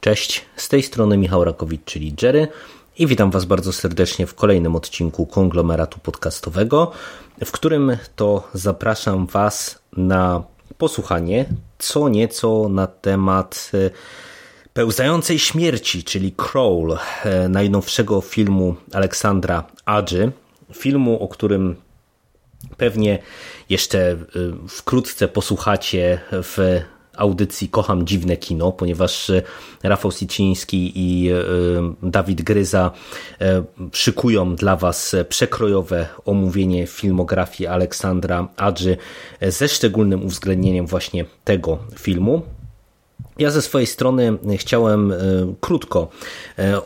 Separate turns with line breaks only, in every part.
Cześć, z tej strony Michał Rakowicz, czyli Jerry i witam Was bardzo serdecznie w kolejnym odcinku konglomeratu podcastowego, w którym to zapraszam Was na posłuchanie co nieco na temat e, pełzającej śmierci, czyli Crawl, e, najnowszego filmu Aleksandra Adży, filmu, o którym pewnie jeszcze e, wkrótce posłuchacie w audycji Kocham Dziwne Kino, ponieważ e, Rafał Siciński i e, Dawid Gryza e, szykują dla Was przekrojowe omówienie filmografii Aleksandra Adży ze szczególnym uwzględnieniem właśnie tego filmu. Ja ze swojej strony chciałem krótko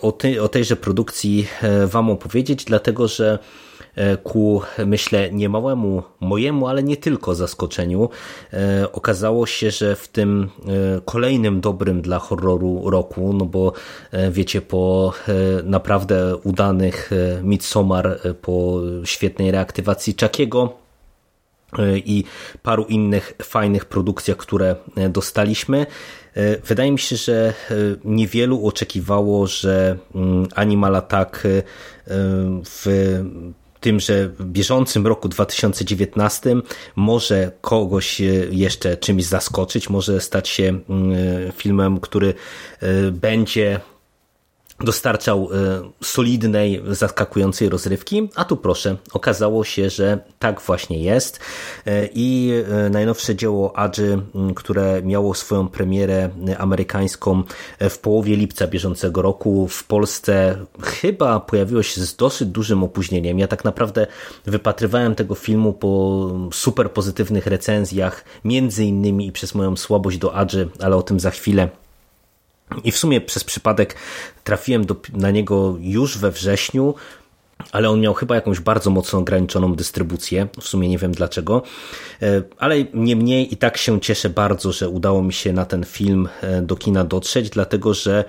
o, o tejże produkcji Wam opowiedzieć, dlatego że E, ku, myślę, niemałemu mojemu, ale nie tylko zaskoczeniu, e, okazało się, że w tym e, kolejnym dobrym dla horroru roku, no bo wiecie, po naprawdę udanych Midsommar, po świetnej reaktywacji Czakiego, i paru innych fajnych produkcjach, które dostaliśmy. Wydaje mi się, że niewielu oczekiwało, że mm, Animal Attack w tymże bieżącym roku 2019 może kogoś e, jeszcze czymś zaskoczyć, może stać się mm, filmem, który e, będzie dostarczał e, solidnej, zaskakującej rozrywki, a tu proszę, okazało się, że tak właśnie jest e, i e, najnowsze dzieło Adży, które miało swoją premierę amerykańską w połowie lipca bieżącego roku w Polsce chyba pojawiło się z dosyć dużym opóźnieniem. Ja tak naprawdę wypatrywałem tego filmu po super pozytywnych recenzjach, między innymi i przez moją słabość do Adży, ale o tym za chwilę. I w sumie przez przypadek trafiłem do, na niego już we wrześniu, ale on miał chyba jakąś bardzo mocno ograniczoną dystrybucję, w sumie nie wiem dlaczego, e, ale niemniej i tak się cieszę bardzo, że udało mi się na ten film e, do kina dotrzeć, dlatego że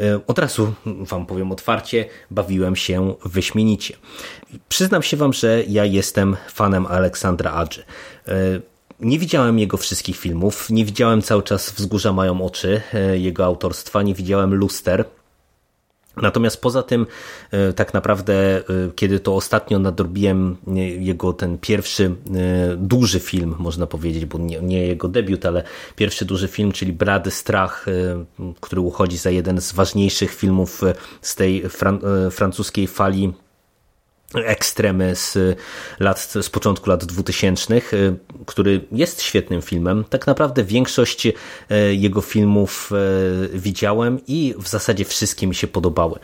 e, od razu Wam powiem otwarcie, bawiłem się wyśmienicie. Przyznam się Wam, że ja jestem fanem Aleksandra Adży. Nie widziałem jego wszystkich filmów, nie widziałem cały czas Wzgórza mają oczy, e, jego autorstwa, nie widziałem Luster. Natomiast poza tym, e, tak naprawdę, e, kiedy to ostatnio nadrobiłem jego ten pierwszy duży film, można powiedzieć, bo nie, nie, jego debiut, ale pierwszy duży film, czyli Brady Strach, który uchodzi za jeden z ważniejszych filmów z tej fran francuskiej fali ekstremy z, lat, z początku lat 2000, y, który jest świetnym filmem. Tak naprawdę większość y, jego filmów y, widziałem i w zasadzie wszystkie mi się podobały.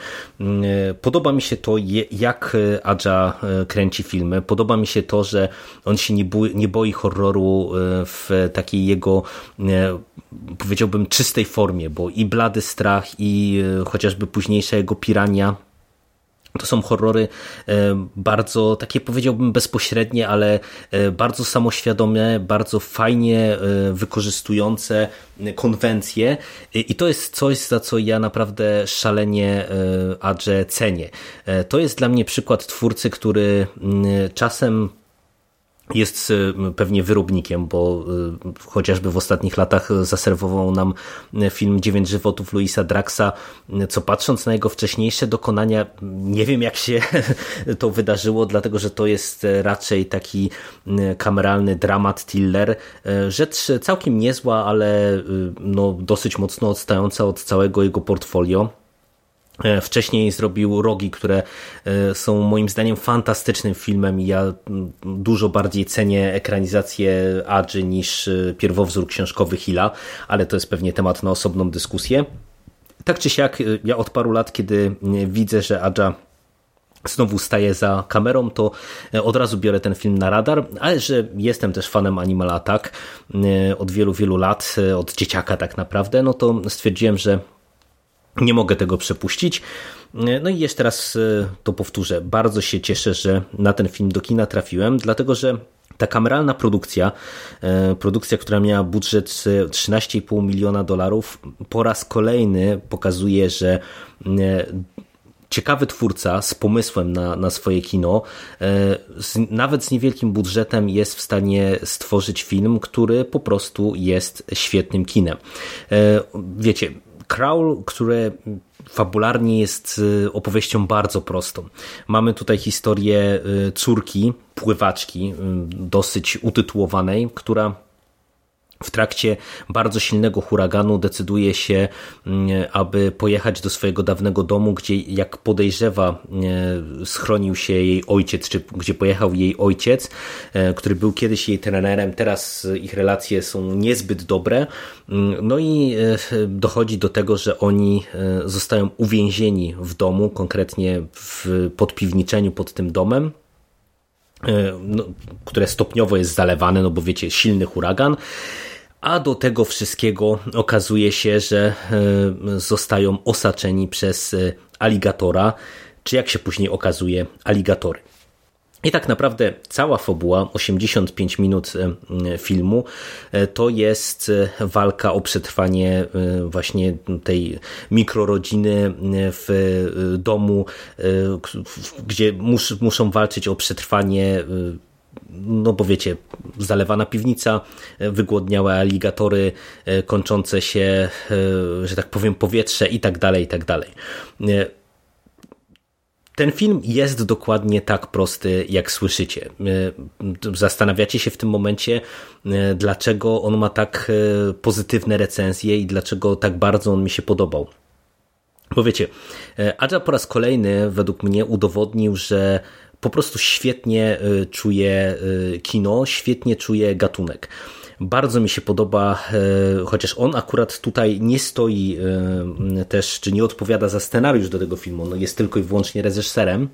Podoba mi się to, jak Adja kręci filmy. Podoba mi się to, że on się nie boi, nie boi horroru w takiej jego powiedziałbym czystej formie, bo i Blady Strach i chociażby późniejsza jego Pirania to są horrory e, bardzo takie powiedziałbym bezpośrednie, ale e, bardzo samoświadome, bardzo fajnie e, wykorzystujące konwencje i to jest coś, za co ja naprawdę szalenie Adże cenię. To jest dla mnie przykład twórcy, który czasem jest y, pewnie wyrobnikiem, bo y, chociażby w ostatnich latach zaserwował nam film Dziewięć żywotów Luisa Draxa, co patrząc na jego wcześniejsze dokonania, nie wiem jak się to wydarzyło, dlatego że to jest raczej taki y, kameralny dramat thriller, rzecz całkiem niezła, ale no, dosyć mocno odstająca od całego jego portfolio. E, wcześniej zrobił Rogi, które e, są moim zdaniem fantastycznym filmem i ja dużo bardziej cenię ekranizację Adży niż e, pierwowzór książkowy Hilla, ale to jest pewnie temat na osobną dyskusję. Tak czy siak, ja od paru lat, kiedy widzę, że Adża znowu staję za kamerą, to od razu biorę ten film na radar, ale że jestem też fanem Animal Attack od wielu, wielu lat, od dzieciaka tak naprawdę, no to stwierdziłem, że nie mogę tego przepuścić. No i jeszcze raz to powtórzę. Bardzo się cieszę, że na ten film do kina trafiłem, dlatego że ta kameralna produkcja, e, produkcja, która miała budżet 13,5 miliona dolarów, po raz kolejny pokazuje, że e, ciekawy twórca z pomysłem na, na swoje kino, e, z, nawet z niewielkim budżetem jest w stanie stworzyć film, który po prostu jest świetnym kinem. Wiecie, Crawl, które fabularnie jest y, opowieścią bardzo prostą. Mamy tutaj historię y, córki, pływaczki, y, dosyć utytułowanej, która w trakcie bardzo silnego huraganu decyduje się, mm, aby pojechać do swojego dawnego domu, gdzie jak podejrzewa e, schronił się jej ojciec, czy gdzie pojechał jej ojciec, e, który był kiedyś jej trenerem, teraz ich relacje są niezbyt dobre. Mm, no i e, dochodzi do tego, że oni zostają uwięzieni w domu, konkretnie w podpiwniczeniu pod tym domem. No, które stopniowo jest zalewane, no bo wiecie, silny huragan. A do tego wszystkiego okazuje się, że e, zostają osaczeni przez e, aligatora, czy jak się później okazuje, aligatory. I tak naprawdę cała fabuła, 85 minut e, filmu, to jest walka o przetrwanie właśnie tej mikrorodziny w domu, gdzie muszą walczyć o przetrwanie no bo wiecie, zalewana piwnica, wygłodniałe aligatory, e, kończące się, e, że tak powiem, powietrze i tak dalej, i tak dalej. E, ten film jest dokładnie tak prosty, jak słyszycie. Zastanawiacie się w tym momencie, dlaczego on ma tak pozytywne recenzje i dlaczego tak bardzo on mi się podobał. Bo wiecie, Adja po raz kolejny według mnie udowodnił, że po prostu świetnie y, czuje y, kino, świetnie czuje gatunek. Bardzo mi się podoba, y, chociaż on akurat tutaj nie stoi też, czy nie odpowiada za scenariusz do tego filmu, no jest tylko i wyłącznie reżyserem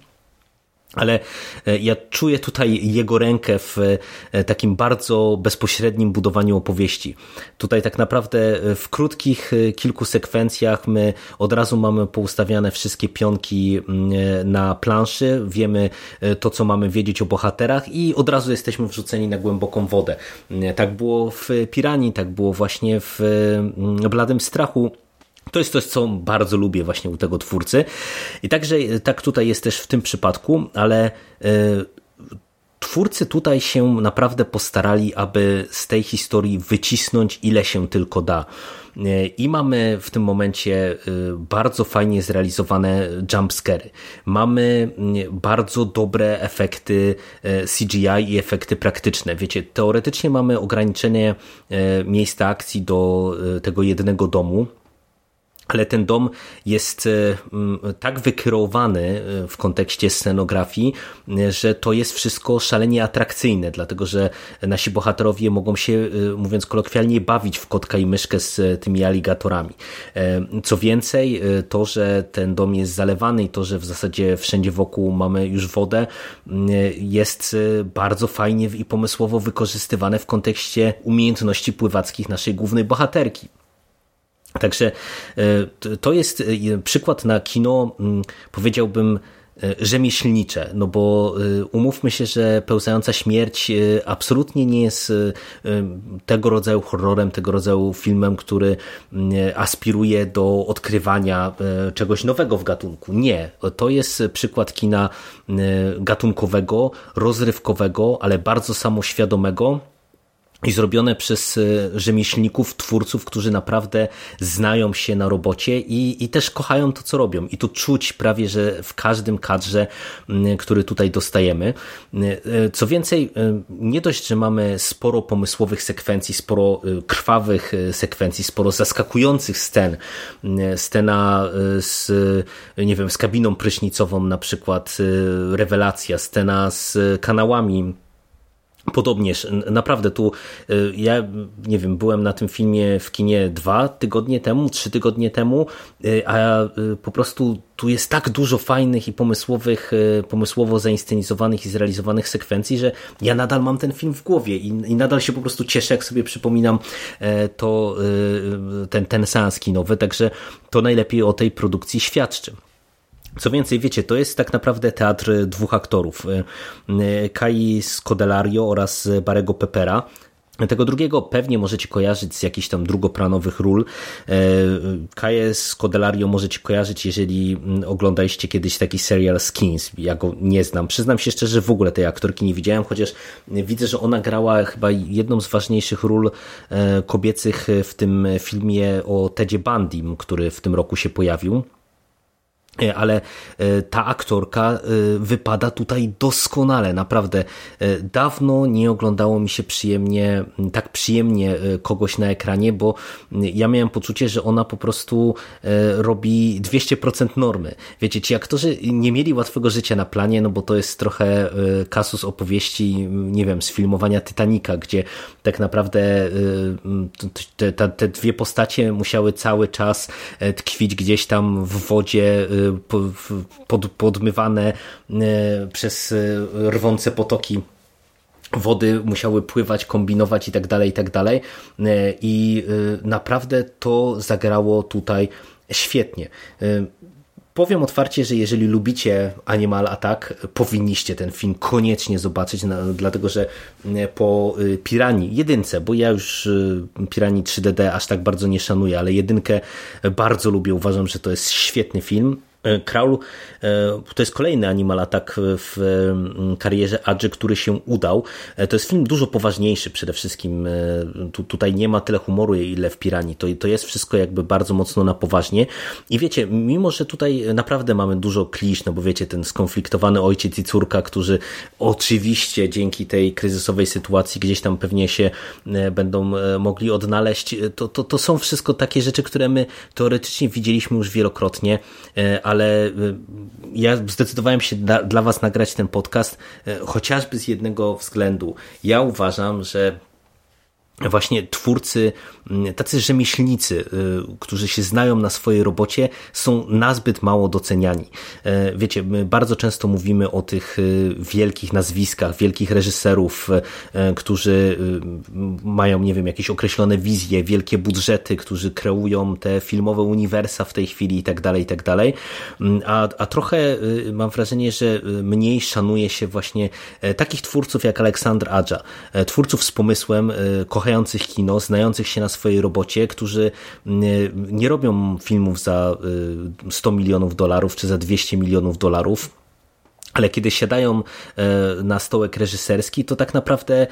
ale e, ja czuję tutaj jego rękę w e, takim bardzo bezpośrednim budowaniu opowieści. Tutaj tak naprawdę e, w krótkich kilku sekwencjach my od razu mamy poustawiane wszystkie pionki mm, na planszy, wiemy to, co mamy wiedzieć o bohaterach i od razu jesteśmy wrzuceni na głęboką wodę. Tak było w Piranii, tak było właśnie w mm, Bladym Strachu to jest coś, co bardzo lubię właśnie u tego twórcy. I także tak tutaj jest też w tym przypadku, ale e, twórcy tutaj się naprawdę postarali, aby z tej historii wycisnąć ile się tylko da. E, I mamy w tym momencie e, bardzo fajnie zrealizowane jumpscary. Mamy bardzo dobre efekty CGI i efekty praktyczne. Wiecie, teoretycznie mamy ograniczenie miejsca akcji do tego jednego domu, ale ten dom jest e, tak wykreowany e, w kontekście scenografii, e, że to jest wszystko szalenie atrakcyjne, dlatego że nasi bohaterowie mogą się, mówiąc kolokwialnie, bawić w kotka i myszkę z tymi aligatorami. Co więcej, to, że ten dom jest zalewany i to, że w zasadzie wszędzie wokół mamy już wodę, jest bardzo fajnie i pomysłowo wykorzystywane w kontekście umiejętności pływackich naszej głównej bohaterki. Także e, to jest e, przykład na kino, mm, powiedziałbym, e, rzemieślnicze, no bo umówmy się, że Pełzająca Śmierć absolutnie nie jest tego rodzaju horrorem, tego rodzaju filmem, który mm, aspiruje do odkrywania czegoś nowego w gatunku. Nie, to jest przykład kina gatunkowego, rozrywkowego, ale bardzo samoświadomego, i zrobione przez e, rzemieślników, twórców, którzy naprawdę znają się na robocie i, i też kochają to, co robią. I to czuć prawie, że w każdym kadrze, który tutaj dostajemy. E, co więcej, e, nie dość, że mamy sporo pomysłowych sekwencji, sporo krwawych sekwencji, sporo zaskakujących scen. Scena z, nie wiem, z kabiną prysznicową na przykład, rewelacja, scena z kanałami Podobnież, naprawdę tu, y, ja nie wiem, byłem na tym filmie w kinie dwa tygodnie temu, trzy tygodnie temu, y, a y, po prostu tu jest tak dużo fajnych i pomysłowych, pomysłowo zainscenizowanych i zrealizowanych sekwencji, że ja nadal mam ten film w głowie i, i nadal się po prostu cieszę, jak sobie przypominam to, ten, ten seans kinowy, także to najlepiej o tej produkcji świadczy. Co więcej, wiecie, to jest tak naprawdę teatr dwóch aktorów. E, e, Kai Scodelario oraz Barego Pepera. Tego drugiego pewnie możecie kojarzyć z jakichś tam drugoplanowych ról. E, Kaję Scodelario możecie kojarzyć, jeżeli mm, oglądaliście kiedyś taki serial Skins. Ja go nie znam. Przyznam się szczerze, w ogóle tej aktorki nie widziałem, chociaż widzę, że ona grała chyba jedną z ważniejszych ról kobiecych w tym filmie o Tedzie Bandim, który w tym roku się pojawił. E, ale e, ta aktorka e, wypada tutaj doskonale, naprawdę. Dawno nie oglądało mi się przyjemnie, tak przyjemnie kogoś na ekranie, bo ja miałem poczucie, że ona po prostu robi 200% normy. Wiecie, ci aktorzy nie mieli łatwego życia na planie, no bo to jest trochę kasus opowieści, nie wiem, z filmowania Titanica, gdzie tak naprawdę te, te, te dwie postacie musiały cały czas tkwić gdzieś tam w wodzie pod, podmywane e, przez e, rwące potoki wody musiały pływać, kombinować i tak dalej, i tak dalej. E, I naprawdę to zagrało tutaj świetnie. Powiem otwarcie, że jeżeli lubicie Animal Attack, powinniście ten film koniecznie zobaczyć, dlatego że po Pirani, jedynce, bo ja już Pirani 3DD aż tak bardzo nie szanuję, ale jedynkę bardzo lubię, uważam, że to jest świetny film Kraul e, to jest kolejny Animal Attack w mm, karierze Adży, który się udał. E, to jest film dużo poważniejszy przede wszystkim. Tu, tutaj nie ma tyle humoru, ile w Piranii. To, to jest wszystko jakby bardzo mocno na poważnie. I wiecie, mimo że tutaj naprawdę mamy dużo klisz, no bo wiecie, ten skonfliktowany ojciec i córka, którzy oczywiście dzięki tej kryzysowej sytuacji gdzieś tam pewnie się będą mogli odnaleźć, to, to, to są wszystko takie rzeczy, które my teoretycznie widzieliśmy już wielokrotnie, ale y, ja zdecydowałem się dla, dla Was nagrać ten podcast y, chociażby z jednego względu. Ja uważam, że właśnie twórcy, mm, tacy rzemieślnicy, y, którzy się znają na swojej robocie, są nazbyt mało doceniani. E, wiecie, my bardzo często mówimy o tych y, wielkich nazwiskach, wielkich reżyserów, e, którzy y, mają, nie wiem, jakieś określone wizje, wielkie budżety, którzy kreują te filmowe uniwersa w tej chwili i tak dalej, i tak dalej. Mm, a, a trochę mam wrażenie, że mniej szanuje się właśnie e, takich twórców jak Aleksandr Adża, twórców z pomysłem, kochających kochających kino, znających się na swojej robocie, którzy mm, nie robią filmów za 100 y, milionów dolarów czy za 200 milionów dolarów ale kiedy siadają e, na stołek reżyserski, to tak naprawdę e,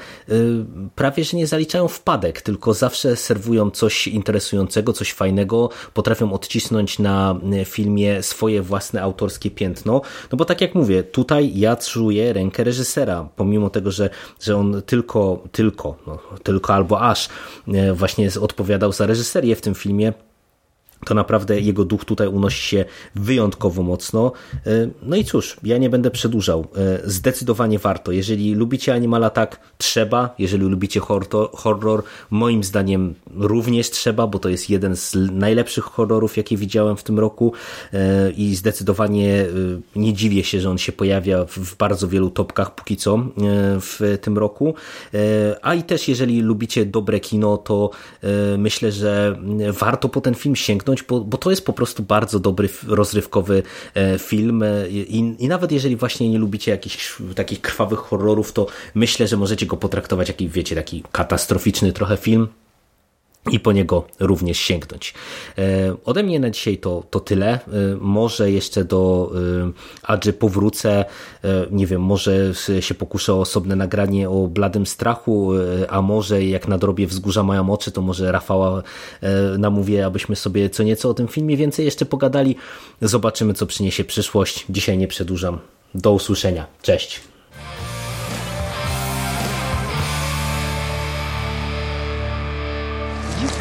prawie że nie zaliczają wpadek, tylko zawsze serwują coś interesującego, coś fajnego, potrafią odcisnąć na e, filmie swoje własne autorskie piętno. No bo tak jak mówię, tutaj ja czuję rękę reżysera, pomimo tego, że, że on tylko, tylko, no, tylko albo aż właśnie odpowiadał za reżyserię w tym filmie, to naprawdę jego duch tutaj unosi się wyjątkowo mocno. E, no i cóż, ja nie będę przedłużał. E, zdecydowanie warto. Jeżeli lubicie Animal Attack, trzeba. Jeżeli lubicie horror, horror, moim zdaniem również trzeba, bo to jest jeden z najlepszych horrorów, jakie widziałem w tym roku e, i zdecydowanie nie dziwię się, że on się pojawia w bardzo wielu topkach póki co w tym roku. A i też jeżeli lubicie dobre kino, to myślę, że warto po ten film sięgnąć bo, bo to jest po prostu bardzo dobry, rozrywkowy e, film e, I, i nawet jeżeli właśnie nie lubicie jakichś takich krwawych horrorów, to myślę, że możecie go potraktować jak, wiecie, taki katastroficzny trochę film i po niego również sięgnąć. E, ode mnie na dzisiaj to, to tyle. E, może jeszcze do e, Adży powrócę. Nie wiem, może się pokuszę o osobne nagranie o bladym strachu, a może jak na drobie wzgórza mają oczy, to może Rafała namówię, abyśmy sobie co nieco o tym filmie więcej jeszcze pogadali. Zobaczymy, co przyniesie przyszłość. Dzisiaj nie przedłużam. Do usłyszenia. Cześć.